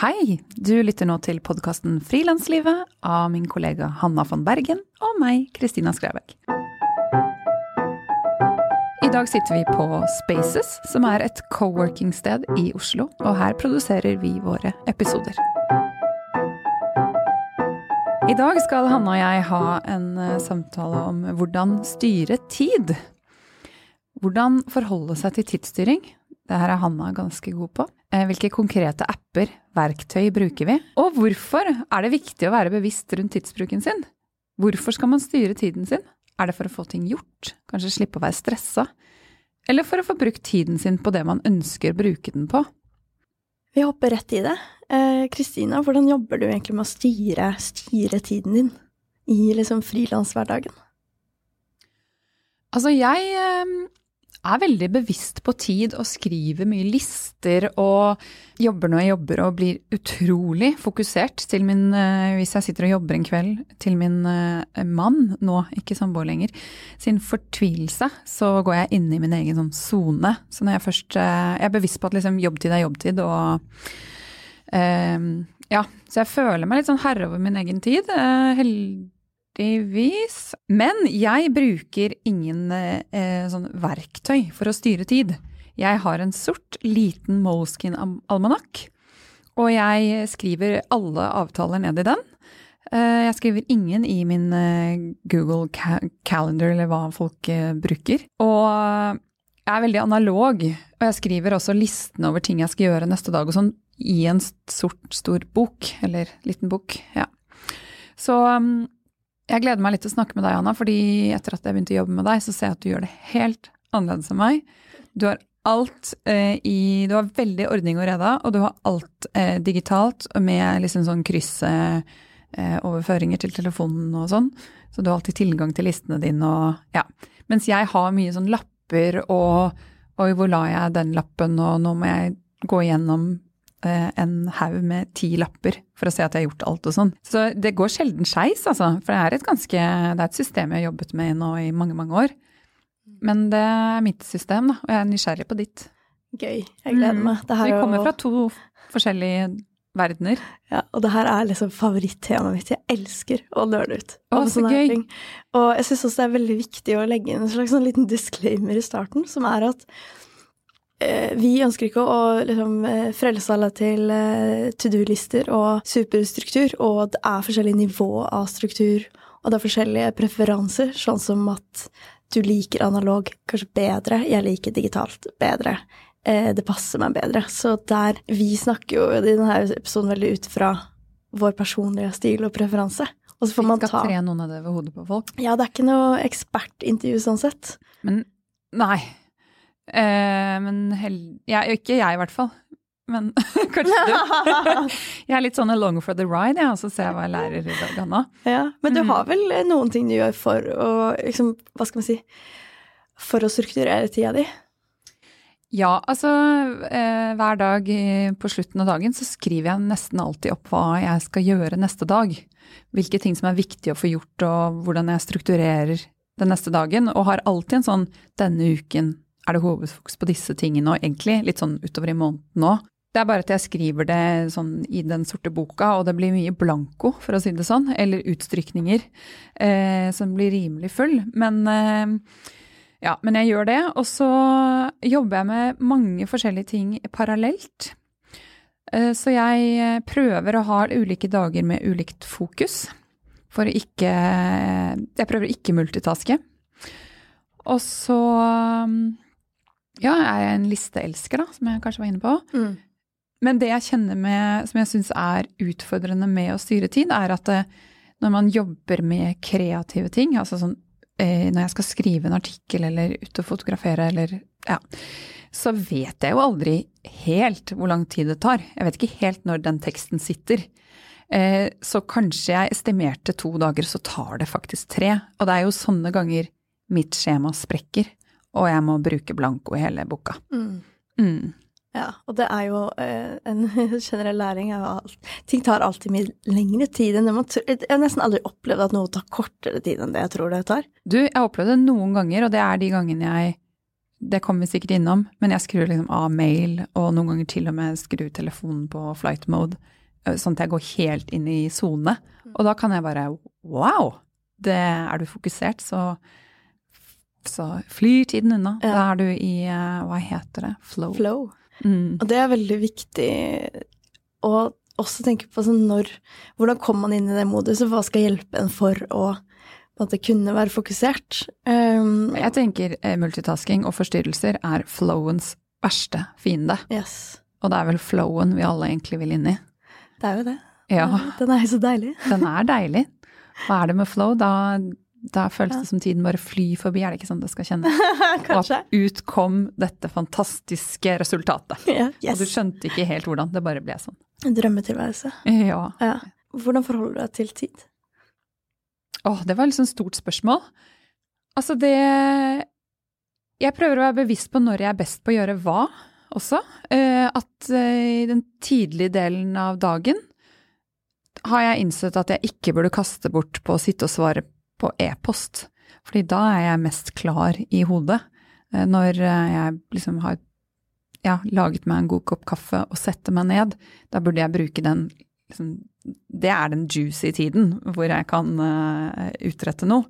Hei! Du lytter nå til podkasten Frilanslivet av min kollega Hanna von Bergen og meg, Kristina Skrævek. I dag sitter vi på Spaces, som er et co-working-sted i Oslo, og her produserer vi våre episoder. I dag skal Hanna og jeg ha en eh, samtale om hvordan styre tid. Hvordan forholde seg til tidsstyring. Det her er Hanna ganske god på. Eh, hvilke konkrete apper, verktøy, bruker vi? Og hvorfor er det viktig å være bevisst rundt tidsbruken sin? Hvorfor skal man styre tiden sin? Er det for å få ting gjort? Kanskje slippe å være stressa? Eller for å få brukt tiden sin på det man ønsker å bruke den på? Vi hopper rett i det. Kristina, eh, hvordan jobber du egentlig med å styre, styre tiden din i liksom frilanshverdagen? Altså, jeg eh, er veldig bevisst på tid og skriver mye lister og jobber når jeg jobber og blir utrolig fokusert til min eh, Hvis jeg sitter og jobber en kveld til min eh, mann, nå ikke samboer lenger, sin fortvilelse, så går jeg inn i min egen sånn sone. Så når jeg først eh, Jeg er bevisst på at liksom jobbtid er jobbtid og um, Ja, så jeg føler meg litt sånn herre over min egen tid. Heldig heldigvis. Men jeg bruker ingen eh, sånn verktøy for å styre tid. Jeg har en sort, liten Moleskin-almanakk, og jeg skriver alle avtaler ned i den. Eh, jeg skriver ingen i min eh, Google Calendar, eller hva folk eh, bruker. Og jeg er veldig analog, og jeg skriver også listene over ting jeg skal gjøre neste dag og sånn, i en sort, stor bok. Eller liten bok, ja. Så mm, jeg gleder meg litt til å snakke med deg, Anna, fordi etter at jeg begynte å jobbe med deg, så ser jeg at du gjør det helt annerledes enn meg. Du har alt eh, i Du har veldig ordning og reda, og du har alt eh, digitalt med liksom sånn kryssoverføringer eh, til telefonen og sånn. Så du har alltid tilgang til listene dine og ja. Mens jeg har mye sånn lapper og Oi, hvor la jeg den lappen, og nå må jeg gå igjennom Eh, en haug med ti lapper for å se at jeg har gjort alt og sånn. Så det går sjelden skeis, altså. For det er et ganske Det er et system jeg har jobbet med nå i mange, mange år. Men det er mitt system, da, og jeg er nysgjerrig på ditt. Gøy. Jeg gleder mm. meg. Mm. Vi kommer fra to forskjellige verdener. Ja, og det her er liksom favorittemaet mitt. Jeg elsker å nøle ut. Å, så gøy. Ting. Og jeg syns også det er veldig viktig å legge inn en slags sånn liten disclaimer i starten, som er at Eh, vi ønsker ikke å liksom, eh, frelse alle til eh, to do-lister og superstruktur, og det er forskjellig nivå av struktur, og det er forskjellige preferanser, sånn som at du liker analog kanskje bedre, jeg liker digitalt bedre. Det passer meg bedre. Så der Vi snakker jo i denne episoden veldig ut fra vår personlige stil og preferanse. Og så får man ta Vi skal tre noen av det ved hodet på folk? Ja, det er ikke noe ekspertintervju sånn sett. Men nei, Eh, men hell... Ja, ikke jeg, i hvert fall. Men kanskje du. jeg er litt sånn along for the ride, ja, og så ser jeg hva jeg lærer i dag, Anna. Ja, men du mm. har vel noen ting du gjør for å liksom, hva skal man si, for å strukturere tida di? Ja, altså eh, hver dag på slutten av dagen så skriver jeg nesten alltid opp hva jeg skal gjøre neste dag. Hvilke ting som er viktig å få gjort, og hvordan jeg strukturerer den neste dagen. Og har alltid en sånn 'denne uken er det hovedfokus på disse tingene, og egentlig litt sånn utover i måneden nå. Det er bare at jeg skriver det sånn i den sorte boka, og det blir mye blanko, for å si det sånn, eller utstrykninger, eh, som blir rimelig full. Men eh, ja, men jeg gjør det. Og så jobber jeg med mange forskjellige ting parallelt. Eh, så jeg prøver å ha ulike dager med ulikt fokus. For å ikke Jeg prøver å ikke multitaske. Og så ja, jeg er en listeelsker, da, som jeg kanskje var inne på. Mm. Men det jeg kjenner med, som jeg syns er utfordrende med å styre tid, er at det, eh, når man jobber med kreative ting, altså sånn eh, når jeg skal skrive en artikkel eller ut og fotografere eller ja, så vet jeg jo aldri helt hvor lang tid det tar. Jeg vet ikke helt når den teksten sitter. Eh, så kanskje jeg estimerte to dager, så tar det faktisk tre. Og det er jo sånne ganger mitt skjema sprekker og jeg må bruke blanko i hele boka. Mm. Mm. Ja, og det er jo eh, en generell læring alt. Ting tar alltid mye lengre tid enn det man tror. Jeg har nesten aldri opplevd at noe tar kortere tid enn det jeg tror det tar. Du, jeg har opplevd det noen ganger, og det er de gangene jeg det kommer vi sikkert innom, men jeg skrur liksom av mail, og noen ganger til og med skrur telefonen på flight mode, eh, sånn at jeg går helt inn i sone. Og da kan jeg bare wow! Det, er du fokusert, så, så flyr tiden unna. Ja. Da er du i eh, hva heter det? Flow. Flow. Mm. Og det er veldig viktig å også tenke på sånn når Hvordan kommer man inn i det moduset? Hva skal hjelpe en for å at det kunne være fokusert? Um, Jeg tenker eh, multitasking og forstyrrelser er flowens verste fiende. yes. Og det er vel flowen vi alle egentlig vil inn i. Det er jo det. Ja, Den er jo så deilig. den er deilig. Hva er det med flow? Da, da føles det som tiden bare flyr forbi, er det ikke sånn det skal kjennes? Og at ut kom dette fantastiske resultatet. Ja. Og du skjønte ikke helt hvordan, det bare ble sånn. En drømmetilværelse. Ja. Ja. Hvordan forholder du deg til tid? Åh, det var et stort spørsmål. Altså det Jeg prøver å være bevisst på når jeg er best på å gjøre hva også. Eh, at eh, i den tidlige delen av dagen har jeg innsett at jeg ikke burde kaste bort på å sitte og svare på e-post. Fordi da er jeg mest klar i hodet. Eh, når eh, jeg liksom har ja, laget meg en god kopp kaffe og setter meg ned, da burde jeg bruke den liksom, Det er den juicy tiden hvor jeg kan uh, utrette noe.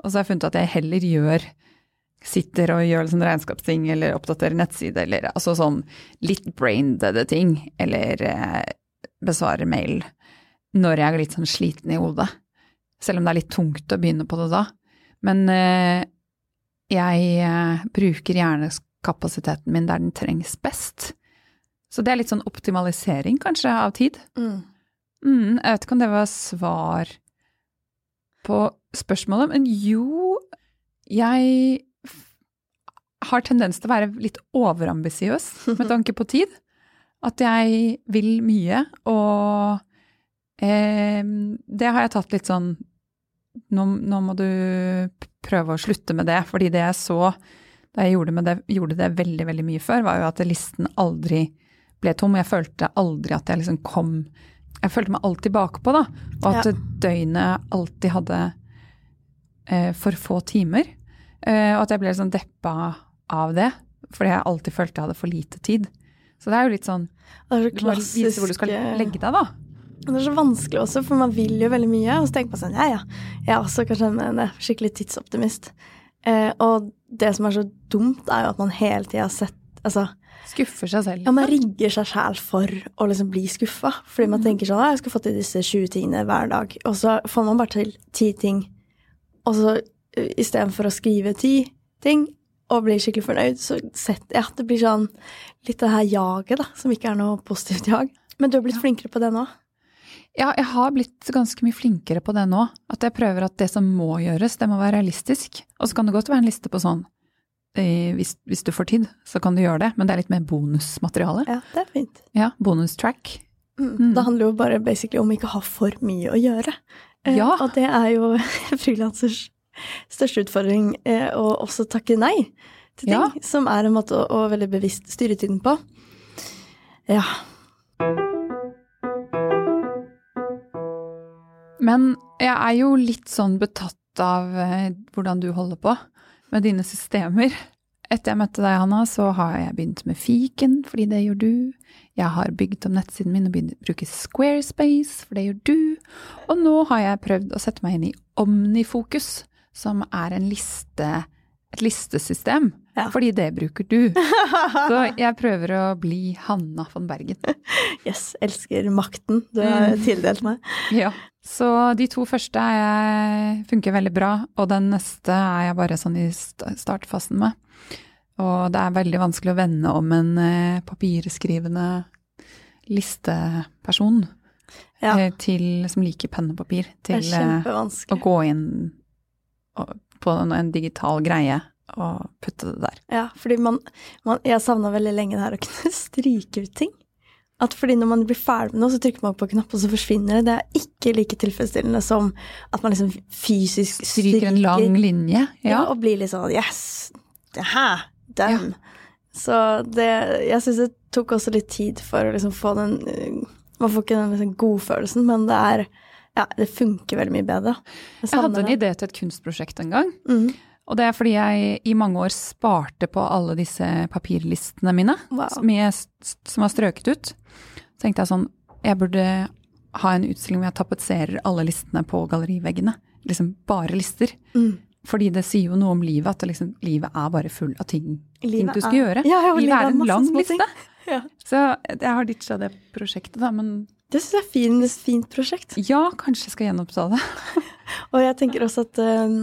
Og så har jeg funnet at jeg heller gjør Sitter og gjør sånn regnskapsting eller oppdaterer nettside eller altså sånn litt brain-deade ting. Eller uh, besvarer mail når jeg er litt sånn sliten i hodet. Selv om det er litt tungt å begynne på det da. Men eh, jeg eh, bruker hjernekapasiteten min der den trengs best. Så det er litt sånn optimalisering, kanskje, av tid. Mm. Mm, jeg vet ikke om det var svar på spørsmålet, men jo Jeg har tendens til å være litt overambisiøs med tanke på tid. At jeg vil mye, og eh, det har jeg tatt litt sånn nå, nå må du prøve å slutte med det, fordi det jeg så da jeg gjorde, med det, gjorde det veldig, veldig mye før, var jo at listen aldri ble tom. Jeg følte aldri at jeg liksom kom Jeg følte meg alltid bakpå, da. Og at Ja. døgnet alltid hadde eh, for få timer. Eh, og at jeg ble liksom deppa av det, fordi jeg alltid følte jeg hadde for lite tid. Så det er jo litt sånn Du må vise hvor du skal legge deg, da. Det er så vanskelig også, for man vil jo veldig mye. Og så tenker man sånn, ja ja, jeg er også kanskje en eh, skikkelig tidsoptimist. Eh, og det som er så dumt, er jo at man hele tida har sett Altså, Skuffer seg selv. ja, man rigger seg sjæl for å liksom bli skuffa. Fordi man tenker sånn, ja, jeg skal få til disse 20 tingene hver dag. Og så får man bare til ti ting. Og så uh, istedenfor å skrive ti ting og bli skikkelig fornøyd, så setter jeg at det blir sånn litt det her jaget, da, som ikke er noe positivt jag. Men du har blitt flinkere på det nå. Ja, jeg har blitt ganske mye flinkere på det nå. At jeg prøver at det som må gjøres, det må være realistisk. Og så kan det godt være en liste på sånn eh, hvis, hvis du får tid, så kan du gjøre det, men det er litt mer bonusmateriale. Ja, det er fint. Ja, bonustrack. Mm. Mm. Det handler jo bare basically om ikke å ha for mye å gjøre. Eh, Ja. Og det er jo frilansers største utfordring, eh, å også takke nei til ting, Ja. som er en måte å, å veldig bevisst styre tiden på. Ja. Men jeg er jo litt sånn betatt av eh, hvordan du holder på med dine systemer. Etter jeg møtte deg, Hanna, så har jeg begynt med fiken, fordi det gjør du. Jeg har bygd om nettsiden min og begynt å bruke Squarespace, for det gjør du. Og nå har jeg prøvd å sette meg inn i Omnifokus, som er en liste, et listesystem. Ja. Fordi det bruker du. Så jeg prøver å bli Hanna von Bergen. Yes, elsker makten du har Mm. tildelt meg. Ja. Så de to første er jeg, funker veldig bra, og den neste er jeg bare sånn i startfasen med. Og det er veldig vanskelig å vende om en eh, papirskrivende listeperson Ja, eh, til, som liker penn og papir, til eh, å gå inn og, på en, digital greie og putte det der. Ja, fordi man, man Jeg savna veldig lenge det her å kunne stryke ut ting. At fordi når man blir ferdig med noe, så trykker man på en knapp, og så forsvinner det. Det er ikke like tilfredsstillende som at man liksom fysisk Stryker en lang linje. Ja, Ja. og blir litt sånn Yes! Det her! Den! Så det Jeg syns det tok også litt tid for å liksom få den uh, Man får ikke den liksom godfølelsen, men det er Ja, det funker veldig mye bedre. Jeg hadde en idé til et kunstprosjekt en gang. Mm. Og det er fordi jeg i mange år sparte på alle disse papirlistene mine, Wow. som, jeg, som var strøket ut. Så tenkte jeg sånn, jeg burde ha en utstilling hvor jeg tapetserer alle listene på galleriveggene. Liksom bare lister. Mm. Fordi det sier jo noe om livet, at liksom, livet er bare full av ting, ting du skal er- gjøre. Ja, ja, livet livet er en lang liste. Ja. Så jeg har ditcha det prosjektet, da. Men Det syns jeg er fin, et fint prosjekt. ja, kanskje jeg skal gjenoppta det. Og jeg tenker også at eh,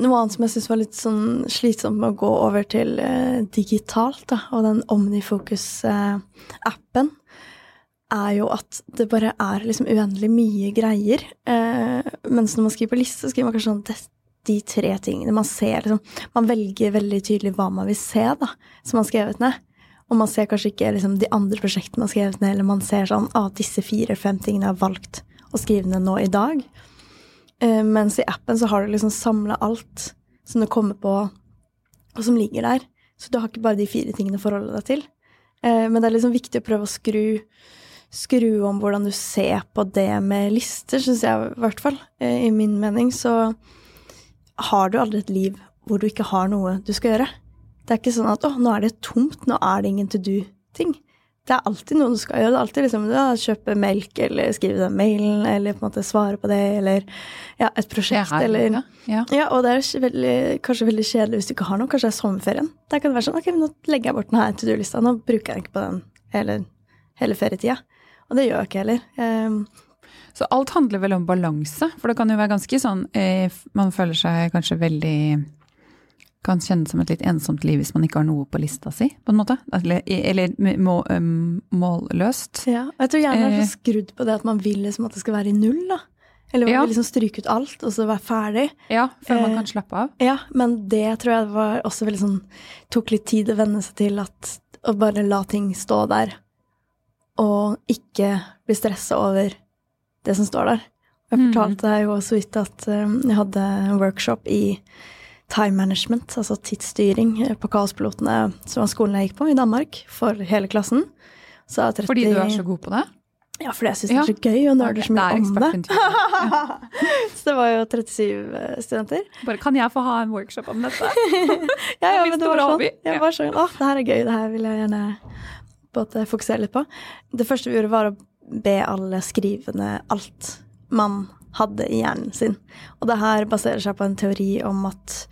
noe annet som jeg syns var litt sånn slitsomt med å gå over til uh, digitalt, da, og den Omnifocus-appen, er jo at det bare er liksom uendelig mye greier. Uh, mens når man skriver på liste, så skriver man kanskje sånn det, de tre tingene man ser liksom, Man velger veldig tydelig hva man vil se, da, som man har skrevet ned. Og man ser kanskje ikke liksom, de andre prosjektene man har skrevet ned, eller man ser sånn at disse fire-fem tingene har valgt å skrive ned nå i dag. Uh, mens i appen så har du liksom samla alt som du kommer på, og som ligger der. Så du har ikke bare de fire tingene å forholde deg til. Uh, men det er liksom viktig å prøve å skru, skru om hvordan du ser på det med lister, syns jeg i hvert fall. Uh, I min mening så har du aldri et liv hvor du ikke har noe du skal gjøre. Det er ikke sånn at 'å, nå er det tomt, nå er det ingen to do'-ting. Det er alltid noe du skal gjøre. Det er alltid liksom ja, kjøpe melk, eller skrive den mailen, eller på en måte svare på det, eller ja, et prosjekt, her, eller ja, ja. ja, og det er veldig, kanskje veldig kjedelig hvis du ikke har noe. Kanskje det er sommerferien. Der kan det være sånn ok, nå legger jeg bort denne to do-lista. Nå bruker jeg ikke på den hele, hele ferietida. Og det gjør jeg ikke heller. Um, Så alt handler vel om balanse, for det kan jo være ganske sånn eh, Man føler seg kanskje veldig Kan kjennes som et litt ensomt liv hvis man ikke har noe på lista si, på en måte. Eller, eller må, um, målløst. ja. Jeg tror gjerne jeg er Eh. skrudd på det at man vil liksom at det skal være i null, da. Eller man Ja. vil liksom stryke ut alt, og så være ferdig. Ja, før man Eh, kan slappe av. Ja, men det tror jeg var også veldig sånn Tok litt tid å venne seg til at å bare la ting stå der, og ikke bli stressa over det som står der. Jeg Mhm. fortalte deg jo så vidt at um, jeg hadde en workshop i time management, altså tidsstyring, eh, på Kaospilotene, som var skolen jeg gikk på i Danmark, for hele klassen. Så 30 Fordi du er så god på det? Ja, fordi jeg syns Ja. det er så gøy, og nerder Ok, så mye om det. så det var jo 37 eh, studenter. Bare kan jeg få ha en workshop om dette? Ja, ja, men det var sånn. Jeg var sånn, å, det her er gøy, det her vil jeg gjerne både fokusere litt på. Det første vi gjorde var å be alle skrivende alt man hadde i hjernen sin. Og det her baserer seg på en teori om at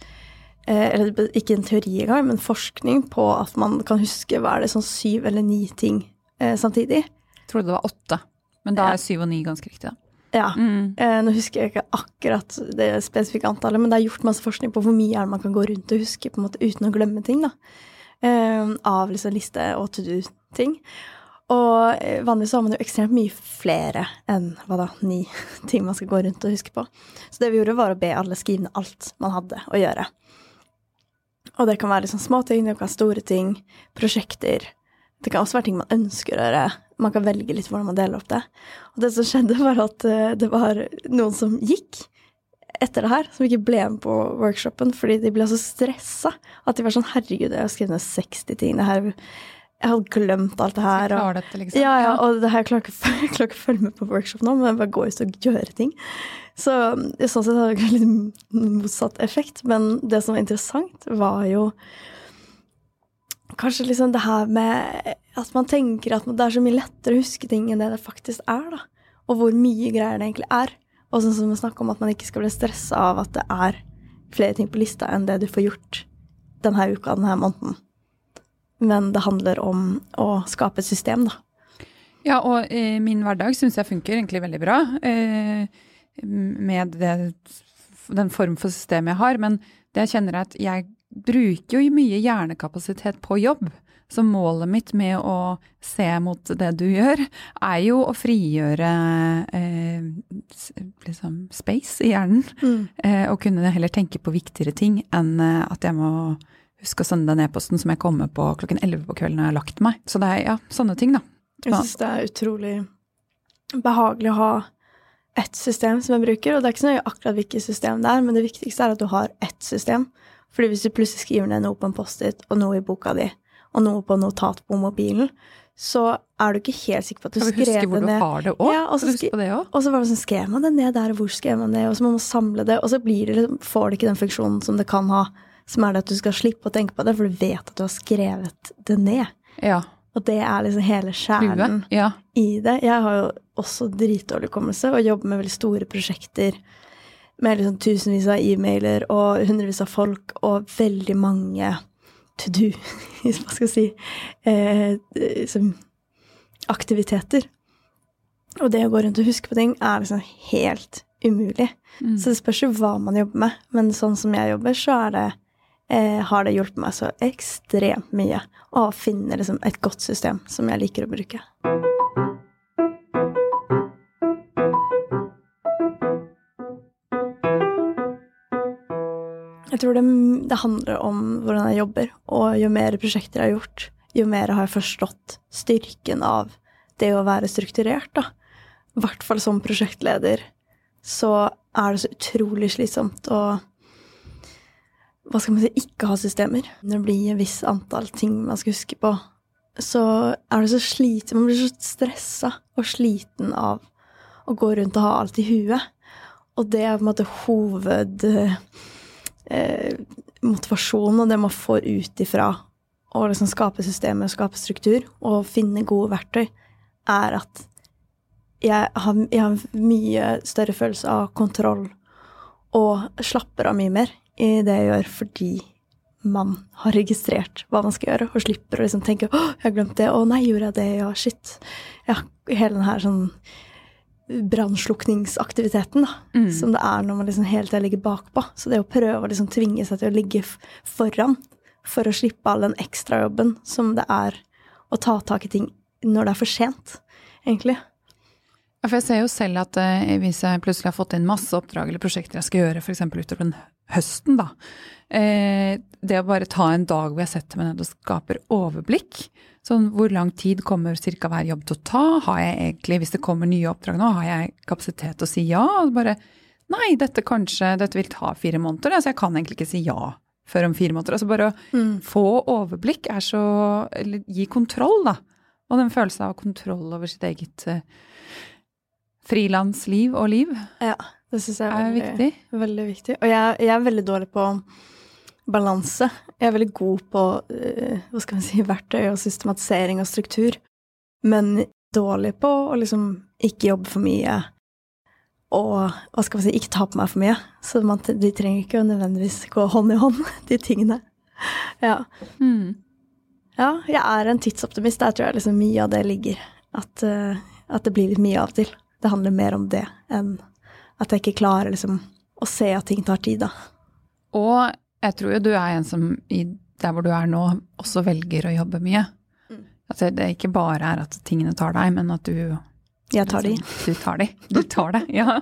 eh, Eller ikke en teori engang, men forskning på at man kan huske hva er det sånn syv eller ni ting eh, samtidig. Jeg trodde det var åtte, men da Ja. er syv og ni ganske riktig. da. Ja. Mm. Eh, nå husker jeg ikke akkurat det spesifikke antallet, men det er gjort masse forskning på hvor mye er det man kan gå rundt og huske på en måte uten å glemme ting. da. Eh, av liksom liste og to do-ting. Og eh, vanligvis har man jo ekstremt mye flere enn hva da, ni ting man skal gå rundt og huske på. Så det vi gjorde, var å be alle skrive ned alt man hadde å gjøre. Og det kan være liksom små ting, det kan være store ting, prosjekter. Det kan også være ting man ønsker å gjøre. Man kan velge litt hvordan man deler opp det. Og det som skjedde, var at eh, det var noen som gikk etter det her, som ikke ble med på workshopen fordi de ble så stressa at de var sånn Herregud, jeg har skrevet ned 60 ting. Det her Jeg hadde glemt alt det her. og- dette, liksom. ja, ja, og det her jeg klarer ikke, jeg klarer ikke å følge med på workshop nå, men jeg bare går ut og gjør ting. Så sånn sett hadde det litt motsatt effekt, men det som var interessant, var jo kanskje liksom det her med at man tenker at det er så mye lettere å huske ting enn det det faktisk er, da. Og hvor mye greier det egentlig er. Og sånn som vi snakker om at man ikke skal bli stressa av at det er flere ting på lista enn det du får gjort denne uka, denne måneden. Men det handler om å skape et system, da. Ja, og eh, min hverdag syns jeg funker egentlig veldig bra. Eh, med det, den form for system jeg har. Men det jeg kjenner er at jeg bruker jo mye hjernekapasitet på jobb. Så målet mitt med å se mot det du gjør, er jo å frigjøre eh, liksom space i hjernen. Eh, og kunne heller tenke på viktigere ting enn eh, at jeg må huske å sende den e-posten som jeg kommer på klokken 11 på kvelden når jeg har lagt meg. Så det er ja, sånne ting, da. Jeg syns det er utrolig behagelig å ha ett system som jeg bruker, og det er ikke så nøye akkurat hvilket system det er, men det viktigste er at du har ett system. Fordi hvis du plutselig skriver ned noe på en Post-It, og noe i boka di, og noe på notat på mobilen, så er du ikke helt sikker på at du Skal vi huske skrev hvor det du ned. har det òg? Ja, og så du huske det? Var det sånn, skrev man det ned der, og hvor skrev man det, og så må man samle det, og så blir det, får det ikke den funksjonen som det kan ha, som er det at du skal slippe å tenke på det, for du vet at du har skrevet det ned. Ja. Og det er liksom hele kjernen Ja. i det. Jeg har jo også dritdårlig hukommelse og jobber med veldig store prosjekter med liksom tusenvis av e-mailer og hundrevis av folk og veldig mange to do, hvis man skal si, eh, liksom aktiviteter. Og det å gå rundt og huske på ting er liksom helt umulig. Mm. Så det spørs jo hva man jobber med. Men sånn som jeg jobber, så er det, eh, har det hjulpet meg så ekstremt mye å finne liksom et godt system som jeg liker å bruke. Jeg tror det, det handler om hvordan jeg jobber, og jo mer prosjekter jeg har gjort, jo mer har jeg forstått styrken av det å være strukturert, da. I hvert fall som prosjektleder så er det så utrolig slitsomt å hva skal man si, ikke ha systemer. Når det blir et visst antall ting man skal huske på, så er det så sliten Man blir så stressa og sliten av å gå rundt og ha alt i huet. Og det er på en måte hovedmotivasjonen eh, og det man får ut ifra å liksom skape systemer og skape struktur og finne gode verktøy, er at jeg har, jeg har mye større følelse av kontroll og slapper av mye mer i det jeg gjør, fordi man har registrert hva man skal gjøre, og slipper å liksom tenke 'Å, jeg har glemt det. Å nei, gjorde jeg det? Ja, shit.' Ja, hele den her sånn brannslukningsaktiviteten, da, Mm. som det er når man liksom hele tida ligger bakpå. Så det å prøve å liksom tvinge seg til å ligge foran for å slippe all den ekstrajobben som det er å ta tak i ting når det er for sent, egentlig. For jeg ser jo selv at eh, hvis jeg plutselig har fått inn masse oppdrag eller prosjekter jeg skal gjøre f.eks. utover den høsten, da. Eh, det å bare ta en dag hvor jeg setter meg ned og skaper overblikk. Sånn hvor lang tid kommer ca. hver jobb til å ta? Har jeg egentlig, hvis det kommer nye oppdrag nå, har jeg kapasitet til å si ja? Og bare nei, dette kanskje, dette vil ta fire måneder, altså jeg kan egentlig ikke si ja før om fire måneder. Altså bare å få overblikk er så Eller gi kontroll, da. Og den følelsen av kontroll over sitt eget eh, frilansliv og liv Ja, det syns jeg er, er veldig, viktig. veldig viktig. Og jeg, jeg er veldig dårlig på balanse. Jeg er veldig god på eh, hva skal man si, verktøy og systematisering og struktur, men dårlig på å liksom ikke jobbe for mye og hva skal man si, ikke ta på meg for mye. Så man, de trenger ikke å nødvendigvis gå hånd i hånd, de tingene. Ja. Mm. ja, jeg er en tidsoptimist. Der tror jeg liksom mye av det ligger. At, eh, at det blir litt mye av og til. Det handler mer om det enn at jeg ikke klarer liksom å se at ting tar tid, da. Og jeg tror jo du er en som i der hvor du er nå, også velger å jobbe mye. Mm. At det, ikke bare er at tingene tar deg, men at du Jeg tar de. liksom, Du tar de. Du tar det, ja.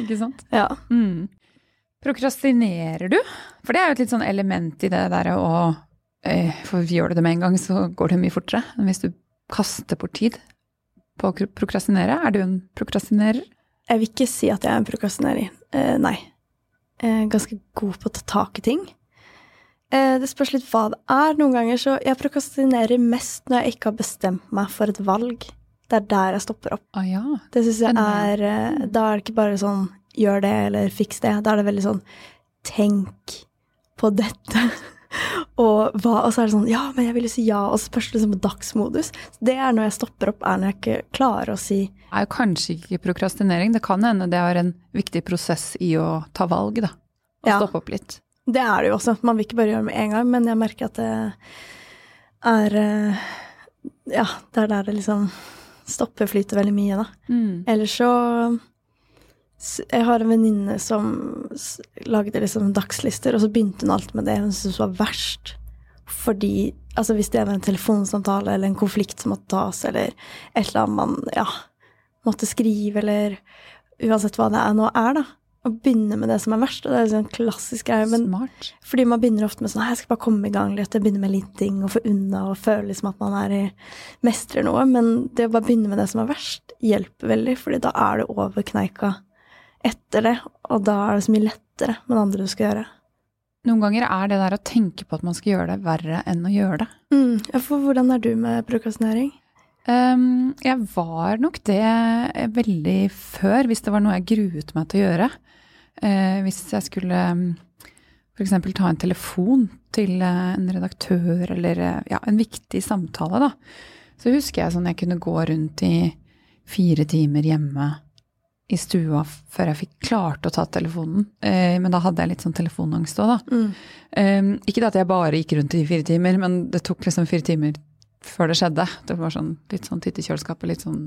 Ikke sant? Ja. Mm. Prokrastinerer du? For det er jo et litt sånn element i det derre å eh, For gjør du det med en gang, så går det mye fortere enn hvis du kaster bort tid på å prokrastinere. Er du en prokrastinerer? Jeg vil ikke si at jeg er en prokrastinerer. Eh, nei. Jeg er ganske god på å ta tak i ting. Eh, det spørs litt hva det er. Noen ganger så Jeg prokrastinerer mest når jeg ikke har bestemt meg for et valg. Det er der jeg stopper opp. Ah, ja. Det syns jeg er eh, Da er det ikke bare sånn gjør det eller fiks det. Da er det veldig sånn tenk på dette. og, hva, og så er det sånn ja, men jeg vil jo si ja, og så spørs det liksom på dagsmodus. Det er når jeg stopper opp, er når jeg ikke klarer å si Det er jo kanskje ikke prokrastinering. Det kan hende det er en viktig prosess i å ta valg, da. Og Ja. stoppe opp litt. Det er det jo også. Man vil ikke bare gjøre det med en gang, men jeg merker at det er eh, Ja, det er der det liksom stopper flyter veldig mye, da. Mm. Ellers så Jeg har en venninne som lagde liksom dagslister, og så begynte hun alt med det hun syntes var verst. Fordi altså hvis det var en telefonsamtale eller en konflikt som måtte tas, eller et eller annet man ja, måtte skrive, eller uansett hva det er nå er, da. Å begynne med det som er verst. Og det er sånn klassisk greie. Men Smart. fordi man begynner ofte med sånn Jeg skal bare komme i gang litt, jeg begynner med litt ting og få unna og føle liksom at man er i mestrer noe. Men det å bare begynne med det som er verst, hjelper veldig, fordi da er det over kneika etter det. Og da er det så mye lettere med det andre du skal gjøre. Noen ganger er det der å tenke på at man skal gjøre det, verre enn å gjøre det. Mm. For hvordan er du med prokrastinering? Um, jeg var nok det veldig før, hvis det var noe jeg gruet meg til å gjøre. Uh, hvis jeg skulle f.eks. ta en telefon til uh, en redaktør eller uh, ja, en viktig samtale, da. Så husker jeg sånn jeg kunne gå rundt i fire timer hjemme i stua før jeg fikk klart å ta telefonen. Eh, men da hadde jeg litt sånn telefonangst òg, da. Mm. Eh, ikke det at jeg bare gikk rundt i fire timer, men det tok liksom fire timer før det skjedde. Det var sånn litt sånn titt i kjøleskapet, litt sånn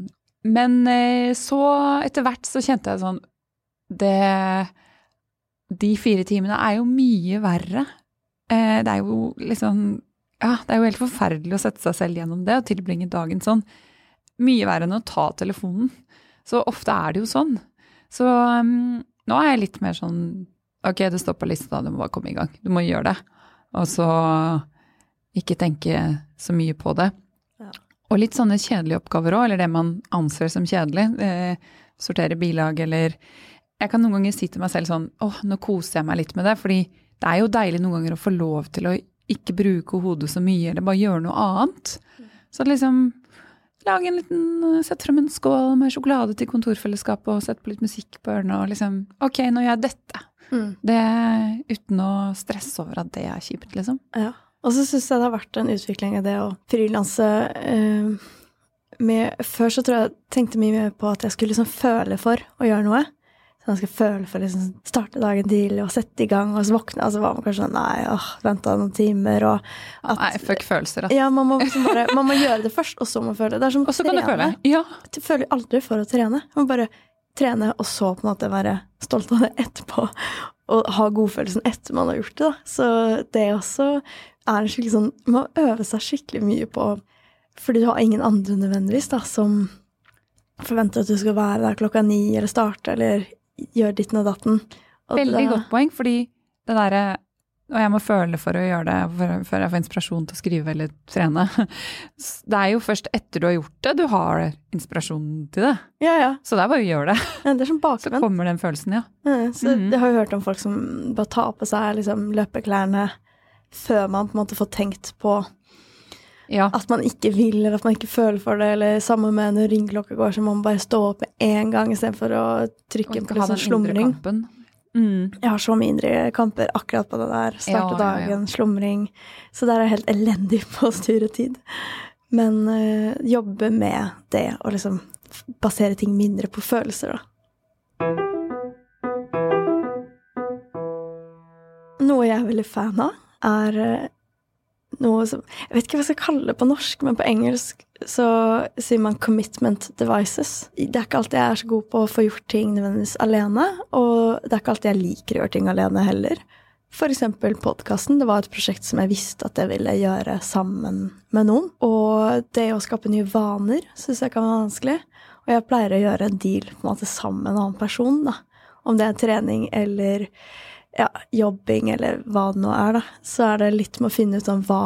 Men eh, så, etter hvert, så kjente jeg sånn Det De fire timene er jo mye verre. Eh, det er jo liksom Ja, det er jo helt forferdelig å sette seg selv gjennom det og tilbringe dagen sånn. Mye verre enn å ta telefonen. Så ofte er det jo sånn. Så um, nå er jeg litt mer sånn Ok, det står på lista, du må bare komme i gang. Du må gjøre det. Og så ikke tenke så mye på det. Ja. Og litt sånne kjedelige oppgaver òg, eller det man anser som kjedelig. Eh, sortere bilag eller Jeg kan noen ganger si til meg selv sånn åh, nå koser jeg meg litt med det. Fordi det er jo deilig noen ganger å få lov til å ikke bruke hodet så mye, eller bare gjøre noe annet. Mm. Så liksom lage en liten Sett Sette frem en skål med sjokolade til kontorfellesskapet og sette på litt musikk på ørene og liksom Ok, nå gjør jeg dette. Mm. Det Uten å stresse over at det er kjipt, liksom. Ja. Og så syns jeg det har vært en utvikling i det å frilanse eh, med Før så tror jeg jeg tenkte mye mer på at jeg skulle liksom føle for å gjøre noe man skal føle for å liksom starte dagen tidlig og sette i gang, og så våkne, og så var man kanskje sånn Nei, åh, venta noen timer, og at, Nei, fuck følelser, altså. Ja, man må, liksom bare, man må gjøre det først, og så må man føle. Det er som kan du føle. Ja. Du føler aldri for å trene. Man bare trene, og så på en måte være stolt av det etterpå. Og ha godfølelsen etter man har gjort det, da. Så det også er en skikkelig sånn Man må øve seg skikkelig mye på Fordi du har ingen andre nødvendigvis, da, som forventer at du skal være der klokka ni eller starte eller gjør ditten og datten. Og Veldig det, godt poeng, fordi det derre og jeg må føle for å gjøre det før jeg får inspirasjon til å skrive eller trene. Det er jo først etter du har gjort det, du har inspirasjon til det. Ja, ja. Så det er bare å gjøre det. Ja, det er som bakvendt. Så kommer den følelsen, ja. ja så mm -hmm. Jeg har jo hørt om folk som bare tar på seg liksom, løpeklærne før man på en måte får tenkt på ja. At man ikke vil, eller at man ikke føler for det. Eller sammen med når ringeklokka går, så må man bare stå opp med en gang istedenfor å trykke på sånn slumring. Mm. Jeg har så mye indre kamper akkurat på det der. Starte ja, dagen, ja, slumring. Så der er jeg helt elendig på å styre tid. Men øh, jobbe med det, og liksom basere ting mindre på følelser, da. Noe jeg er veldig fan av, er eh, noe som Jeg vet ikke hva jeg skal kalle det på norsk, men på engelsk så sier man 'commitment devices'. Det er ikke alltid jeg er så god på å få gjort ting nødvendigvis alene, og det er ikke alltid jeg liker å gjøre ting alene heller. Eksempel podkasten. Det var et prosjekt som jeg visste at jeg ville gjøre sammen med noen. Og det å skape nye vaner syns jeg kan være vanskelig. Og jeg pleier å gjøre en deal på en måte sammen med en annen person, da. Om det er trening eller ja, jobbing eller hva det nå er, da, så er det litt med å finne ut om hva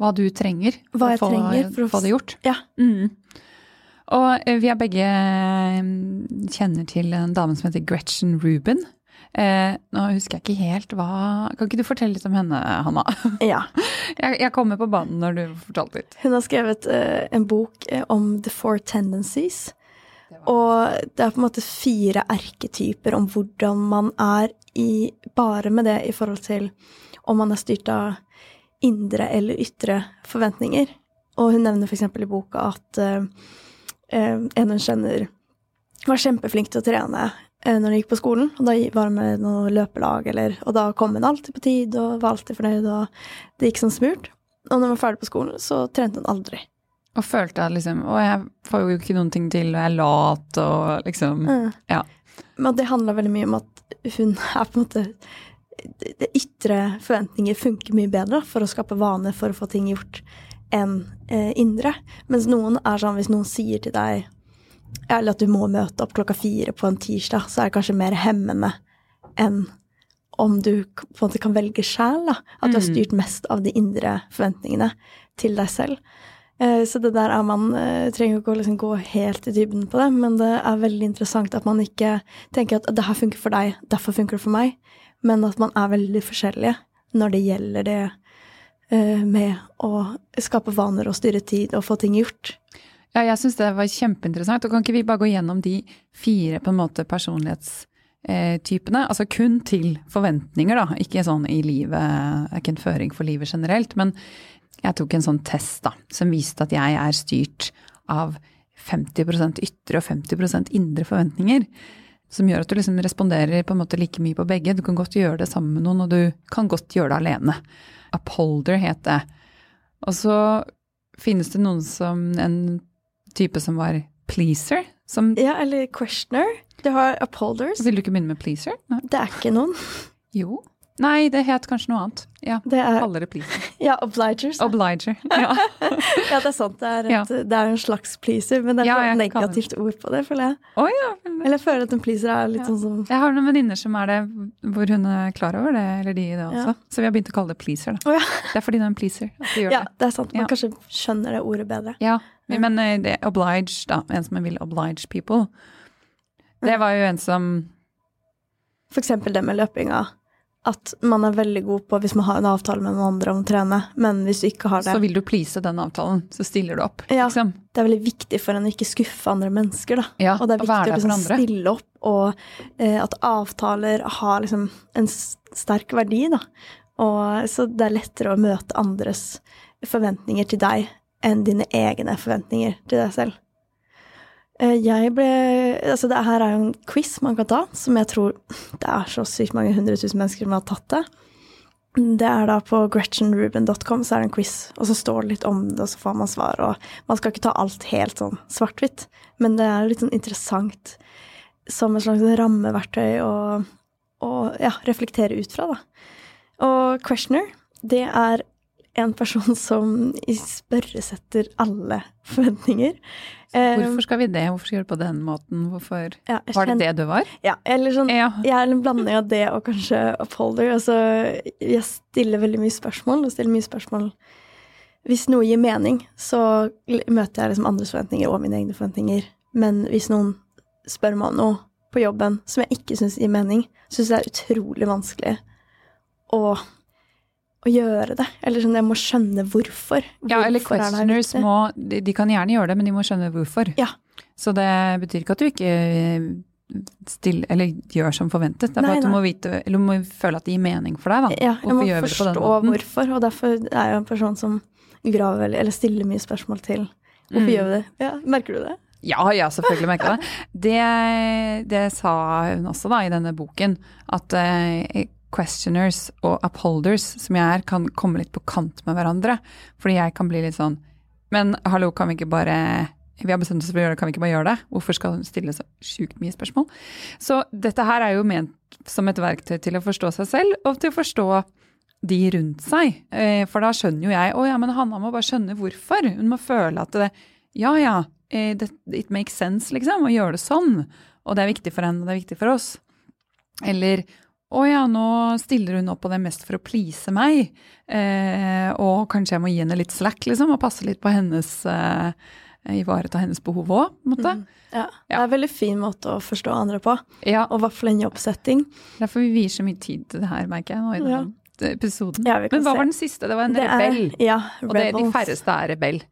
Hva du trenger hva jeg for, trenger for å få det gjort. Ja. Mm. Og eh, vi er begge eh, kjenner til en dame som heter Gretchen Ruben. Eh, nå husker jeg ikke helt hva Kan ikke du fortelle litt om henne, Hanna? Ja. jeg, jeg kommer på banen når du fortalte litt. Hun har skrevet eh, en bok eh, om The Four Tendencies. Og det er på en måte fire erketyper om hvordan man er i, bare med det i forhold til om man er styrt av indre eller ytre forventninger. Og hun nevner f.eks. i boka at uh, en hun kjenner var kjempeflink til å trene uh, når hun gikk på skolen. Og da var hun med noe løpelag, eller, og da kom hun alltid på tid og var alltid fornøyd, og det gikk som smurt. Og når hun var ferdig på skolen, så trente hun aldri. Og følte at liksom Å, jeg får jo ikke noen ting til, og jeg er lat, og liksom uh. Ja. Men det handler veldig mye om at hun er på en måte det Ytre forventninger funker mye bedre for å skape vaner for å få ting gjort enn eh, indre. Mens noen er sånn hvis noen sier til deg eller at du må møte opp klokka fire på en tirsdag, så er det kanskje mer hemmende enn om du på en måte kan velge sjæl. At du har mm. styrt mest av de indre forventningene til deg selv. Eh, så det der er man eh, trenger ikke å liksom gå helt i dybden på det, men det er veldig interessant at man ikke tenker at det her funker for deg, derfor funker det for meg, men at man er veldig forskjellige når det gjelder det eh, med å skape vaner og styre tid og få ting gjort. Ja, jeg syns det var kjempeinteressant. Og kan ikke vi bare gå gjennom de fire på en måte personlighetstypene? Altså kun til forventninger, da. Ikke sånn i livet, ikke en føring for livet generelt. Men jeg tok en sånn test da, som viste at jeg er styrt av 50% ytre og 50% indre forventninger. Som gjør at du liksom responderer på en måte like mye på begge. Du kan godt gjøre det sammen med noen, og du kan godt gjøre det alene. Upholder het det. Og så finnes det noen som en type som var pleaser. Som Ja, eller questioner. Du har upholders. Vil du ikke begynne med pleaser? Nei. Det er ikke noen. Jo. Nei, det het kanskje noe annet. Ja. Det er Kaller det pleaser. ja, obligers. Obliger. Ja. ja, det er sant. Det er, et, det er en slags pleaser, men det er Ja, et negativt ord på det, føler jeg. Oh, ja. Eller jeg føler at en pleaser er litt sånn som Jeg har noen venninner som er det, hvor hun er klar over det, eller de i det også. Så vi har begynt å kalle det pleaser, da. Oh, ja. Det er fordi det er en pleaser gjør ja, det. det er sant. Man kanskje skjønner det ordet bedre. Ja, men eh, det oblige, da. En som vil oblige people. Det var jo en som For eksempel det med løpinga. At man er veldig god på hvis man har en avtale med noen andre om å trene, men hvis du ikke har det Så vil du please den avtalen, så stiller du opp. Ja. Liksom. Det er veldig viktig for en å ikke skuffe andre mennesker, da. Ja, og det er viktig å liksom stille opp, og eh, at avtaler har liksom en sterk verdi, da. Og, så det er lettere å møte andres forventninger til deg enn dine egne forventninger til deg selv. Eh, Jeg ble Altså, det her er jo en quiz man kan ta, som jeg tror Det er så sykt mange hundre tusen mennesker som har tatt det. Det er da på gretchenruben.com, så er det en quiz, og så står det litt om det, og så får man svar, og man skal ikke ta alt helt sånn svart-hvitt, men det er litt sånn interessant som et slags rammeverktøy å, å ja, reflektere ut fra, da. Og questioner, det er en person som spørresetter alle forventninger. Eh, Hvorfor skal vi det? Hvorfor skal vi gjøre det på den måten? Hvorfor ja, kjenner, Var det det du var? Ja, eller sånn Ja. Jeg er en blanding av det og kanskje upholder. Altså, jeg stiller veldig mye spørsmål, og stiller mye spørsmål Hvis noe gir mening, så møter jeg liksom andres forventninger og mine egne forventninger. Men hvis noen spør meg om noe på jobben som jeg ikke syns gir mening, syns jeg det er utrolig vanskelig å, å gjøre det. Eller sånn, jeg må skjønne hvorfor. Ja, eller Hvorfor er det her questioners må de, de kan gjerne gjøre det, men de må skjønne hvorfor. Ja. Så det betyr ikke at du ikke still, eller gjør som forventet. Det er Nei, bare at du må, vite, eller du må føle at det gir mening for deg. Da. Ja, jeg Hvorfor må forstå hvorfor, og derfor er jeg en person som graver eller stiller mye spørsmål til hvorfor Mm. gjør vi det. Ja, merker du det? Ja, ja, selvfølgelig merker jeg det. det. Det sa hun også da i denne boken, at eh, questioners og upholders, som jeg er, kan komme litt på kant med hverandre. Fordi jeg kan bli litt sånn Men hallo, kan vi ikke bare Vi har bestemt oss for å gjøre det, kan vi ikke bare gjøre det? Hvorfor skal hun stille så sjukt mye spørsmål? Så dette her er jo ment som et verktøy til å forstå seg selv, og til å forstå de rundt seg. Eh, For da skjønner jo jeg Å ja, men Hanna må bare skjønne hvorfor. Hun må føle at det Ja ja, eh, it makes sense, liksom, å gjøre det sånn. Og det er viktig for henne, og det er viktig for oss. Eller å ja, nå stiller hun opp på det mest for å please meg. Eh, og kanskje jeg må gi henne litt slack, liksom, og passe litt på hennes eh, Ivareta hennes behov òg, på en måte. Ja, Det er en veldig fin måte å forstå andre på, Ja, og i hvert fall en jobbsetting. derfor vi vier så mye tid til det her, merker jeg nå i denne episoden. Ja, vi Men hva se. var den siste? Det var en Det er- rebell. Ja, Og det, de færreste er rebell.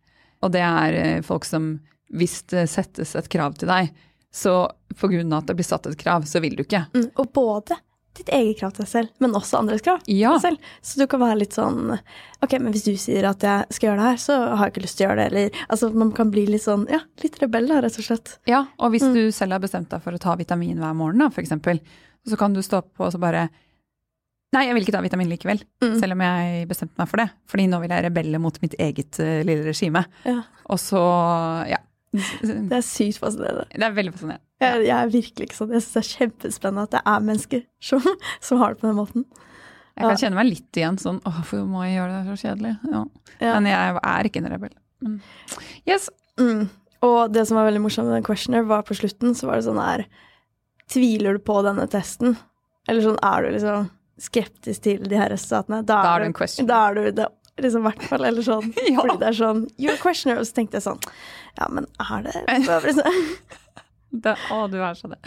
Og det er eh, folk som hvis det settes et krav til deg, så på grunn av at det blir satt et krav, så vil du ikke. Mm, og både ditt eget krav til deg selv, men også andres krav Ja. til deg selv. Så du kan være litt sånn Ok, men hvis du sier at jeg skal gjøre det her, så har jeg ikke lyst til å gjøre det, eller Altså, man kan bli litt sånn Ja, litt rebell, da, rett og slett. Ja, og hvis Mm. du selv har bestemt deg for å ta vitamin hver morgen, da, for eksempel, så kan du stå på og så bare Nei, jeg vil ikke ta vitamin likevel, Mm. selv om jeg bestemte meg for det. Fordi nå vil jeg rebelle mot mitt eget uh, lille regime. Ja. Og så, ja. Det er sykt fascinerende. Det er veldig fascinerende. Jeg, jeg er virkelig ikke sånn. Jeg syns det er kjempespennende at det er mennesker som, som har det på den måten. Jeg kan kjenne meg litt igjen sånn Åh, hvorfor må jeg gjøre det så kjedelig? Ja. Ja. Men jeg er ikke en rebell. Men yes. Mm. Og det som var veldig morsomt med den questioner, var på slutten så var det sånn her Tviler du på denne testen? Eller sånn er du liksom skeptisk til de her resultatene? Da er du en questioner. Da er du det, liksom hvert fall. Eller sånn. Ja. Fordi det er sånn You're a questioner. Og så tenkte jeg sånn Ja, men er det liksom? Det, å, du er så det.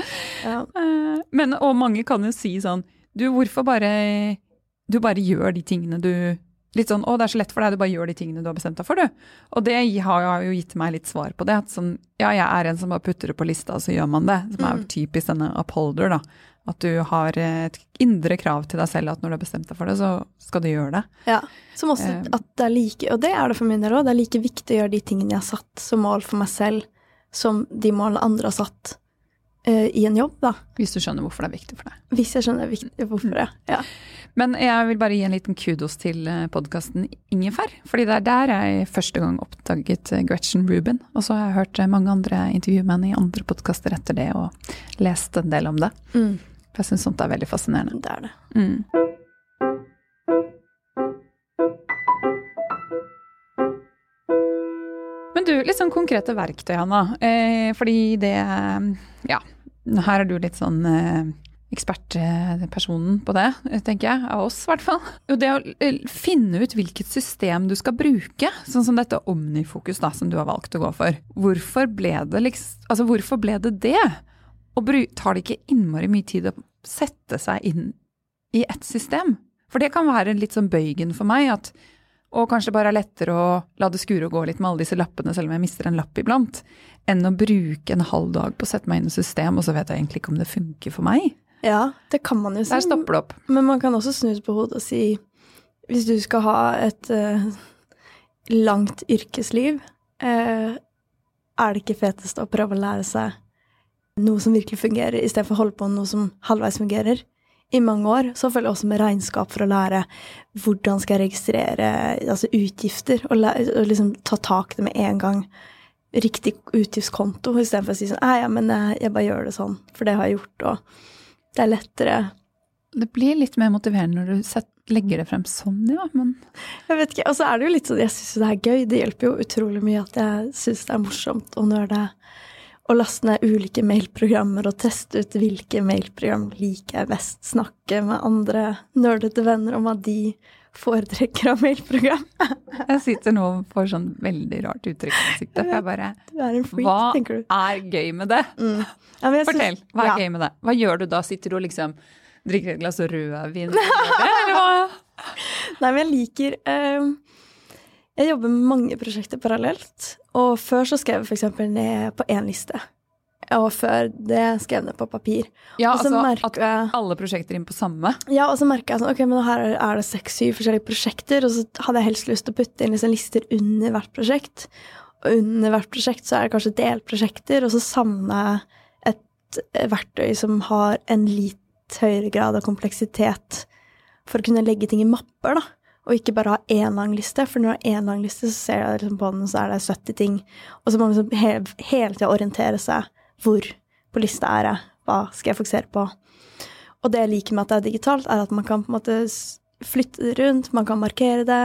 ja. Eh, Men, og mange kan jo si sånn Du, hvorfor bare Du bare gjør de tingene du litt sånn 'Å, det er så lett for deg, du bare gjør de tingene du har bestemt deg for', du. Og det har jo gitt meg litt svar på det. At sånn, ja, jeg er en som bare putter det på lista, og så gjør man det. Som er Mm. typisk denne upholder, da. At du har et indre krav til deg selv at når du har bestemt deg for det, så skal du gjøre det. Ja. Som også Eh. at det er like, og det er det for min del òg, det er like viktig å gjøre de tingene jeg har satt som mål for meg selv, som de målene andre har satt uh, i en jobb, da. Hvis du skjønner hvorfor det er viktig for deg. Hvis jeg skjønner hvorfor det. Ja. Men jeg vil bare gi en liten kudos til podkasten Ingefær. fordi det er der jeg første gang oppdaget eh, Gretchen Rubin. Og så har jeg hørt eh, mange andre intervjuer med henne i andre podkaster etter det, og lest en del om det. Mm, For jeg syns sånt er veldig fascinerende. det er det. Mm. Men du, litt sånn konkrete verktøy, Hanna. Eh, fordi det Ja, her er du litt sånn eh, ekspertpersonen på det, tenker jeg. Av oss, i hvert fall. Jo, det å eh, finne ut hvilket system du skal bruke, sånn som dette Omnifokus da, som du har valgt å gå for. Hvorfor ble det liksom Altså, hvorfor ble det det? Og tar det ikke innmari mye tid å sette seg inn i ett system? For det kan være litt sånn bøygen for meg, at og kanskje bare er lettere å la det skure og gå litt med alle disse lappene, selv om jeg mister en lapp iblant, enn å bruke en halv dag på å sette meg inn i system, og så vet jeg egentlig ikke om det funker for meg. Ja, det kan man jo si. Der stopper det opp. Men man kan også snu det på hodet og si hvis du skal ha et uh, langt yrkesliv, uh, er det ikke fetest å prøve å lære seg noe som virkelig fungerer, istedenfor å holde på med noe som halvveis fungerer? I mange år så følger jeg også med regnskap for å lære hvordan skal jeg registrere altså utgifter, og, og liksom ta tak i det med en gang. Riktig utgiftskonto, istedenfor å si sånn ja, men jeg, jeg bare gjør det sånn, for det har jeg gjort, og det er lettere Det blir litt mer motiverende når du legger det frem sånn, ja, men Jeg vet ikke, Og så er det jo litt sånn, jeg syns det er gøy. Det hjelper jo utrolig mye at jeg syns det er morsomt og når nerde. Å laste ned ulike mailprogrammer og teste ut hvilke mailprogram liker jeg best. Snakke med andre nerdete venner om hva de foretrekker av mailprogram. jeg sitter nå og får sånn veldig rart uttrykk i ansiktet, jeg bare er freak, Hva er gøy med det? Mm. Ja, Fortell, hva er ja. gøy med det? Hva gjør du da? Sitter du og liksom drikker et glass rødvin? Eller? Nei, men jeg liker eh, Jeg jobber med mange prosjekter parallelt. Og før så skrev jeg f.eks. ned på én liste. Og før det skrev jeg ned på papir. Ja, altså at alle prosjekter inn på samme. Ja, og så merka jeg sånn, ok, men her er det seks-syv forskjellige prosjekter, og så hadde jeg helst lyst til å putte inn liksom lister under hvert prosjekt. Og under hvert prosjekt så er det kanskje delprosjekter, og så jeg et verktøy som har en litt høyere grad av kompleksitet for å kunne legge ting i mapper, da. Og ikke bare ha én lang liste, for når du har én lang liste, så ser jeg liksom på den, så er det 70 ting. Og så må man liksom he hele tida orientere seg. Hvor på lista er jeg? Hva skal jeg fokusere på? Og det jeg liker med at det er digitalt, er at man kan på en måte flytte det rundt, man kan markere det.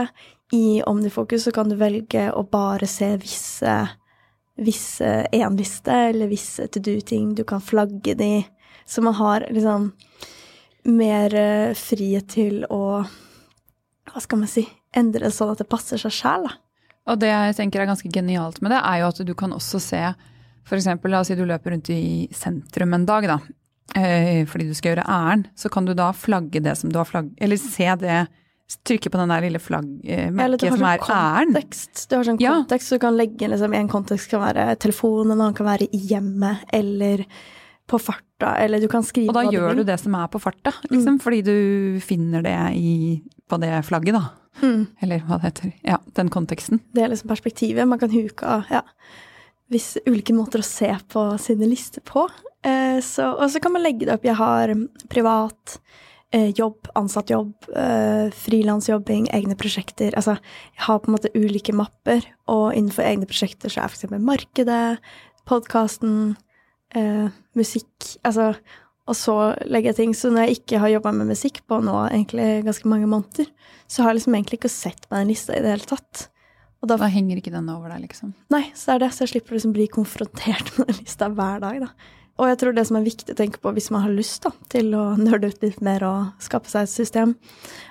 I Omnifokus så kan du velge å bare se visse visse én liste, eller visse to do-ting. Du kan flagge de. Så man har liksom mer eh, frihet til å Hva skal man si? Endre det sånn at det passer seg sjæl, da. Og det jeg tenker er ganske genialt med det, er jo at du kan også se f.eks. la oss si du løper rundt i sentrum en dag, da. eh, Fordi du skal gjøre ærend. Så kan du da flagge det som du har flagg... Eller se det Trykke på den der lille flaggmerket som er sånn ærend. kontekst. Du har sånn Ja. kontekst, så du kan legge liksom, En kontekst kan være telefonen, en annen kan være hjemmet, eller på farta, eller du kan skrive Og da gjør du det som er på farta, liksom. Fordi du finner det i, på det flagget, da. Mm. Eller hva det heter. Ja, den konteksten. Det er liksom perspektivet. Man kan huke av ja, hvis ulike måter å se på sine lister på. Eh, så, og så kan man legge det opp. Jeg har privat, eh, jobb, ansatt jobb, eh, frilansjobbing, egne prosjekter. Altså, jeg har på en måte ulike mapper, og innenfor egne prosjekter så er f.eks. markedet, podkasten, eh, musikk Altså, og så legger jeg ting. Så når jeg ikke har jobba med musikk på nå egentlig ganske mange måneder, så har jeg liksom egentlig ikke sett på den lista i det hele tatt. Og da Da henger ikke den over deg, liksom. Nei, så er det, så jeg slipper å liksom bli konfrontert med den lista hver dag, da. Og jeg tror det som er viktig å tenke på hvis man har lyst da, til å nerde ut litt mer og skape seg et system,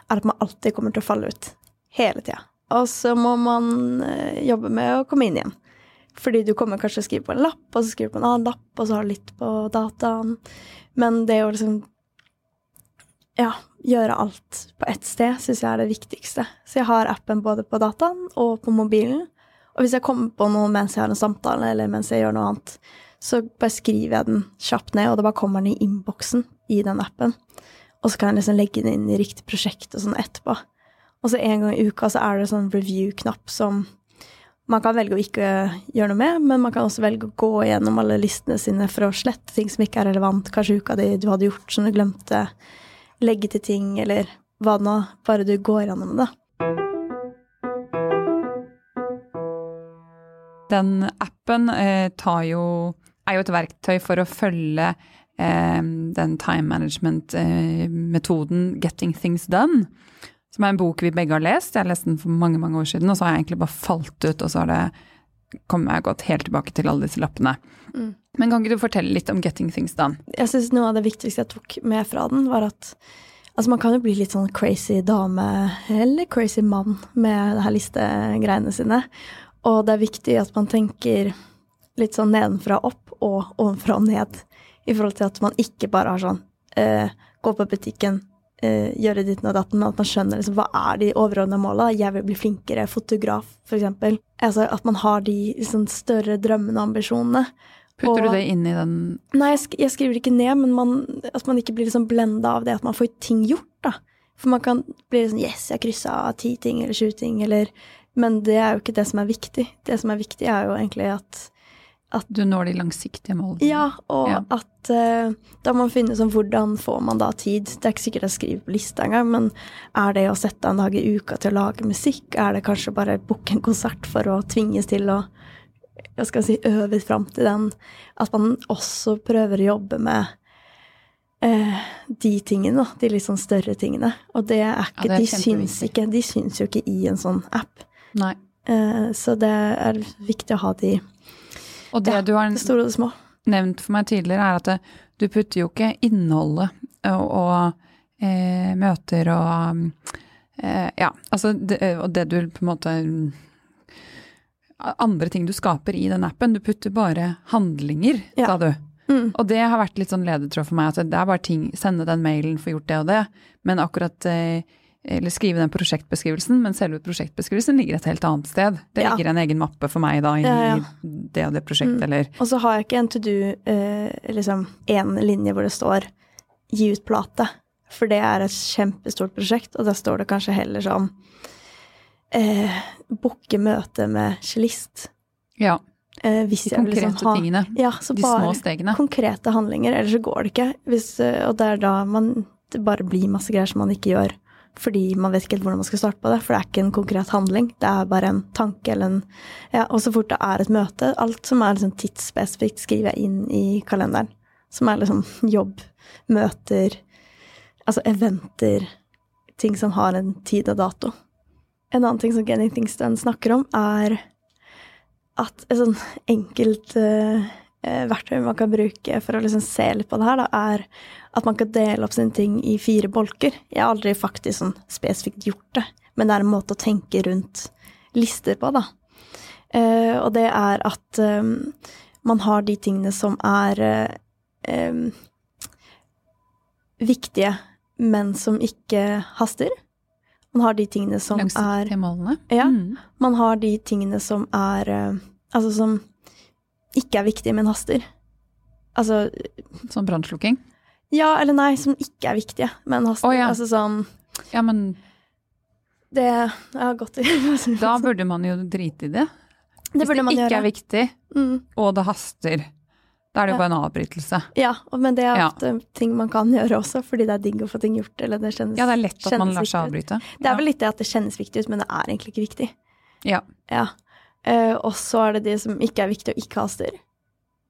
er at man alltid kommer til å falle ut. Hele tida. Og så må man eh, jobbe med å komme inn igjen. Fordi du kommer kanskje til å skrive på en lapp, og så skriver du på en annen lapp, og så har du litt på dataen. Men det å liksom ja, gjøre alt på ett sted, syns jeg er det viktigste. Så jeg har appen både på dataen og på mobilen. Og hvis jeg kommer på noe mens jeg har en samtale, eller mens jeg gjør noe annet, så bare skriver jeg den kjapt ned, og det bare kommer den i innboksen i den appen. Og så kan jeg liksom legge den inn i riktig prosjekt og sånn etterpå. Og så en gang i uka så er det sånn review-knapp som man kan velge å ikke gjøre noe med, men man kan også velge å gå gjennom alle listene sine for å slette ting som ikke er relevant. Kanskje uka di du hadde gjort som du glemte. Legge til ting, eller hva nå. Bare du går gjennom det. Den appen eh, jo, er jo et verktøy for å følge eh, den time management-metoden eh, Getting Things Done som er en bok vi begge har lest. Jeg har lest den for mange mange år siden, og så har jeg egentlig bare falt ut, og så har det kommet jeg gått helt tilbake til alle disse lappene. Mm. Men kan ikke du fortelle litt om Getting Things Done? Jeg syns noe av det viktigste jeg tok med fra den, var at altså man kan jo bli litt sånn crazy dame eller crazy mann med det her listegreiene sine. Og det er viktig at man tenker litt sånn nedenfra opp og ovenfra og ned. I forhold til at man ikke bare har sånn eh, gå på butikken, uh, gjøre ditten og datten, at man skjønner liksom, hva er de overordna måla. Jeg vil bli flinkere fotograf, f.eks. Altså at man har de liksom, større drømmene og ambisjonene. Putter og, du det inn i den Nei, jeg, sk jeg skriver ikke ned, men man, at man ikke blir liksom blenda av det at man får ting gjort, da. For man kan bli sånn Yes, jeg kryssa ti ting eller sju ting, eller Men det er jo ikke det som er viktig. Det som er viktig, er jo egentlig at at du når de langsiktige målene. Ja, og ja. at uh, da må man finne sånn hvordan får man da tid. Det er ikke sikkert jeg skriver på lista engang, men er det å sette en dag i uka til å lage musikk? Er det kanskje bare booke en konsert for å tvinges til å jeg skal si, øve fram til den? At man også prøver å jobbe med uh, de tingene. De litt sånn større tingene. Og det er ikke ja, det er De syns ikke De syns jo ikke i en sånn app. Nei. Uh, så det er viktig å ha de og det ja, du har det nevnt for meg tidligere, er at det, du putter jo ikke innholdet og, og eh, møter og eh, Ja, altså det, Og det du på en måte Andre ting du skaper i den appen. Du putter bare handlinger, ja. sa du. Mm. Og det har vært litt sånn ledetråd for meg, at det er bare ting Sende den mailen, få gjort det og det. Men akkurat eh, eller skrive den prosjektbeskrivelsen, men selve prosjektbeskrivelsen ligger et helt annet sted. Det ja. ligger en egen mappe for meg da i ja, ja. det og det prosjektet, mm. eller Og så har jeg ikke en to do, eh, liksom én linje hvor det står 'gi ut plate', for det er et kjempestort prosjekt, og der står det kanskje heller sånn eh, 'booke møte med cellist'. Ja. Eh, de konkrete liksom tingene. Ja, de små stegene. Konkrete handlinger, ellers så går det ikke. Hvis, eh, og det er da man det bare blir masse greier som man ikke gjør fordi man vet ikke helt hvordan man skal starte på det, for det er ikke en konkret handling. Det er bare en tanke eller en Ja, og så fort det er et møte, alt som er liksom tidsspesifikt, skriver jeg inn i kalenderen. Som er liksom jobb, møter, altså eventer, ting som har en tid og dato. En annen ting som Getting Things Done snakker om, er at et sånn enkelt uh, verktøy man kan bruke for å liksom se litt på det her, da, er at man kan dele opp sine ting i fire bolker. Jeg har aldri faktisk sånn spesifikt gjort det, men det er en måte å tenke rundt lister på, da. Uh, og det er at um, man har de tingene som er uh, um, viktige, men som ikke haster. Man har de tingene som Langsiktige er målene. Ja. Mm. Man har de tingene som er uh, Altså som ikke er viktige, men haster. Altså Som brannslukking? Ja, eller nei, som ikke er viktige, men haster. Oh, ja. Altså sånn Ja, men Det har gått i Da burde man jo drite i det. Det Hvis det ikke gjøre. er viktig, mm. og det haster, da er det jo bare en avbrytelse. Ja, men det er ofte ja. ting man kan gjøre også, fordi det er digg å få ting gjort. Eller det kjennes, ja, det er lett at man lar seg avbryte. Det er vel litt det at det kjennes viktig ut, men det er egentlig ikke viktig. Ja. ja. Uh, og så er det de som ikke er viktige og ikke haster.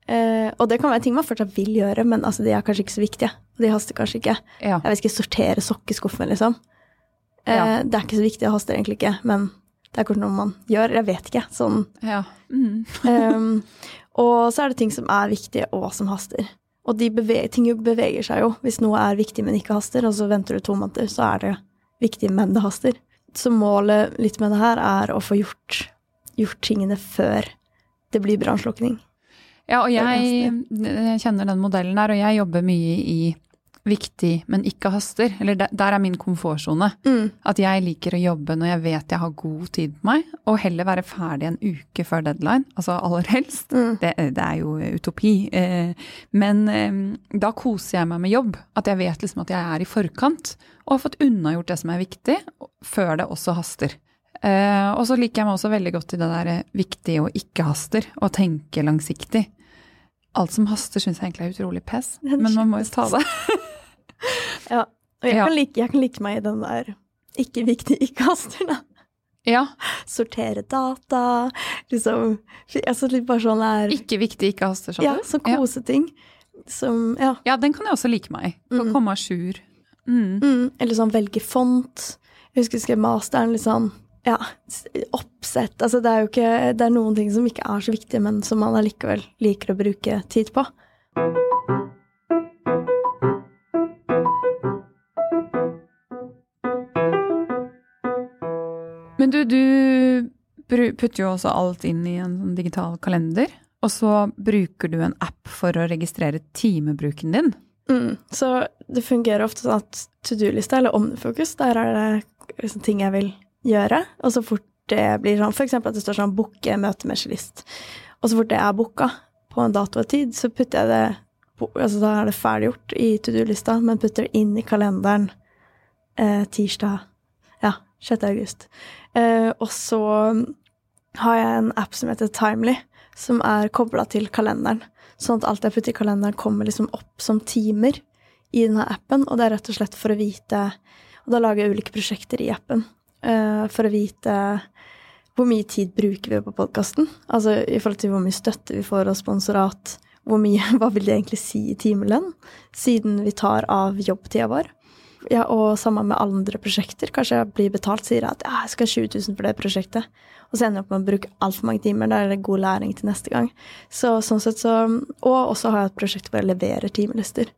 Uh, og det kan være ting man fortsatt vil gjøre, men altså, de er kanskje ikke så viktige. De haster kanskje ikke. Ja. Jeg vil ikke, sortere sokkeskuffen, liksom. Uh, ja. Det er ikke så viktig, det haster egentlig ikke, men det er kanskje noe man gjør. Jeg vet ikke. Sånn. Ja. Mm. um, og så er det ting som er viktige, og som haster. Og beveger, ting beveger seg jo. Hvis noe er viktig, men ikke haster, og så venter du to måneder, så er det viktig, men det haster. Så målet litt med det her er å få gjort, gjort tingene før det blir brannslukking. Ja, og jeg, jeg, kjenner den modellen der, og jeg jobber mye i viktig, men ikke haster. Eller der, der er min komfortsone. Mm. At jeg liker å jobbe når jeg vet jeg har god tid på meg, og heller være ferdig en uke før deadline. Altså aller helst. Mm. Det, det er jo utopi. Eh, men eh, da koser jeg meg med jobb. At jeg vet liksom at jeg er i forkant, og har fått unnagjort det som er viktig, før det også haster. Eh, og så liker jeg meg også veldig godt i det der viktig og ikke haster, og tenke langsiktig. Alt som haster syns jeg egentlig er utrolig pes, men man må jo ta det. Ja. Og jeg, Ja. kan like, jeg kan like meg i den der ikke viktig, ikke haster, da. Ja, Sortere data, liksom altså litt bare sånn der ikke viktig, ikke haster, sånn. Ja, sånn koseting. Som Ja. Ja, den kan jeg også like meg i. For Mm. komme à jour. Mm. Mm, eller sånn velge font. Jeg husker jeg skrev masteren litt sånn ja, oppsett. Altså det er jo ikke Det er noen ting som ikke er så viktige, men som man allikevel liker å bruke tid på. Men du, du putter jo også alt inn i en sånn digital kalender. Og så bruker du en app for å registrere timebruken din. Mm, så det fungerer ofte sånn at to do-lista, eller omnifokus, der er det liksom ting jeg vil gjøre. Og så fort det blir sånn, eksempel at det står sånn 'booke møte med cellist', Og så fort det er booka på en dato og tid, så putter jeg det altså Da er det ferdiggjort i to do-lista, men putter det inn i kalenderen eh, tirsdag ja, 6. august. Eh, og så har jeg en app som heter Timely, som er kobla til kalenderen. Sånn at alt jeg putter i kalenderen, kommer liksom opp som timer i denne appen. Og det er rett og slett for å vite Og da lager jeg ulike prosjekter i appen for å vite hvor mye tid bruker vi på podkasten. Altså i forhold til hvor mye støtte vi får og sponsorat. Hvor mye, hva vil det egentlig si i timelønn, siden vi tar av jobbtida vår. Ja, og sammen med andre prosjekter. Kanskje jeg blir betalt, sier jeg at ja, jeg skal ha 20 000 for det prosjektet. Og så ender jeg opp med å bruke altfor mange timer. Da er det god læring til neste gang. Så sånn sett så Og også har jeg et prosjekt hvor jeg leverer timelister.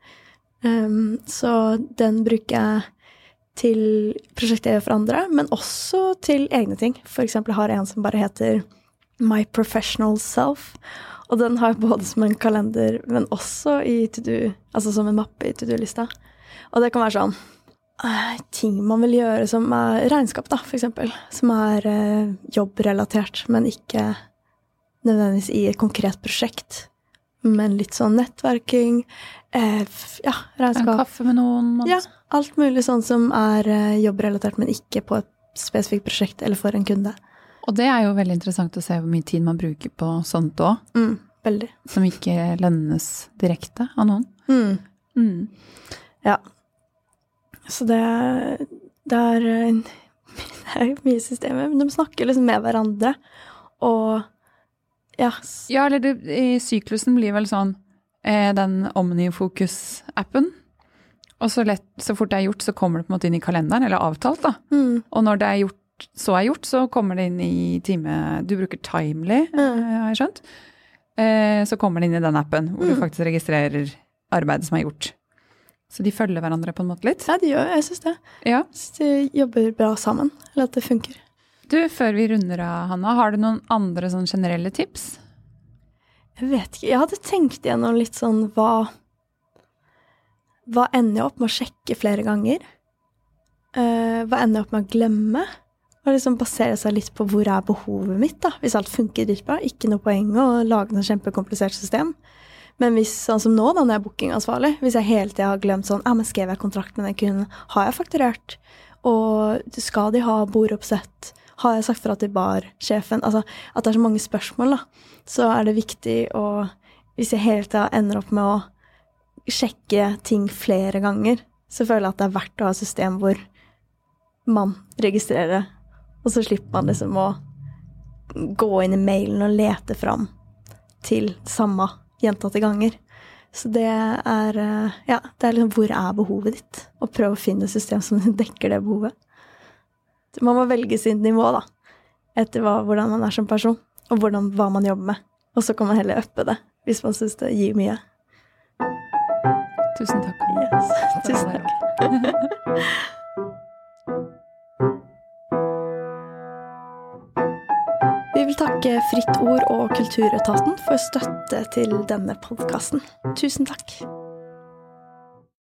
Um, så den bruker jeg til prosjekter for andre, men også til egne ting. Eksempel har jeg en som bare heter My Professional Self. Og den har jeg både som en kalender, men også i to do, altså som en mappe i to do-lista. Og det kan være sånn eh, ting man vil gjøre som er regnskap, da, eksempel. Som er eh, jobbrelatert, men ikke nødvendigvis i et konkret prosjekt. Men litt sånn nettverking, eh, ja, regnskap En kaffe med noen. man- Ja, alt mulig sånn som er eh, jobbrelatert, men ikke på et spesifikt prosjekt eller for en kunde. Og det er jo veldig interessant å se hvor mye tid man bruker på sånt òg, Mm, veldig. som ikke lønnes direkte av noen. Mm. Mm. Så det, det er eh, Det er mye systemer, men de snakker liksom med hverandre. Og ja. Ja, eller det, i syklusen blir vel sånn eh, den Omnifocus-appen. Og så, lett, så fort det er gjort, så kommer det på en måte inn i kalenderen, eller avtalt, da. Mm, Og når det er gjort, så er gjort, så kommer det inn i time Du bruker Timely, Mm. har jeg skjønt. Eh, så kommer det inn i den appen, hvor du Mm. faktisk registrerer arbeidet som er gjort. Så de følger hverandre på en måte litt. ja, de gjør jeg syns det. Ja. Så de jobber bra sammen. Eller at det funker. Du, før vi runder av, Hanna, har du noen andre sånn generelle tips? Jeg vet ikke. Jeg hadde tenkt igjennom litt sånn hva Hva ender jeg opp med å sjekke flere ganger? Uh, hva ender jeg opp med å glemme? Og liksom basere seg litt på hvor er behovet mitt, da. Hvis alt funker dritbra. Ikke noe poeng å lage noe kjempekomplisert system. Men hvis, sånn som nå, da, når jeg er bookingansvarlig, hvis jeg hele tida har glemt sånn Ja, men skrev jeg kontrakt med den kunden? Har jeg fakturert? Og skal de ha bordoppsett? Har jeg sagt fra til barsjefen? Altså at det er så mange spørsmål, da. Så er det viktig å Hvis jeg hele tida ender opp med å sjekke ting flere ganger, så føler jeg at det er verdt å ha et system hvor man registrerer og så slipper man liksom å gå inn i mailen og lete fram til samme gjentatte ganger. Så det er eh, Ja, det er liksom hvor er behovet ditt? Og prøve å finne et system som dekker det behovet. Man må velge sitt nivå, da. Etter hva, hvordan man er som person, og hvordan, hva man jobber med. Og så kan man heller uppe det, hvis man syns det gir mye. Tusen takk. Yes. Tusen takk. Vi vil takke Fritt Ord og Kulturetaten for støtte til denne podkasten. Tusen takk.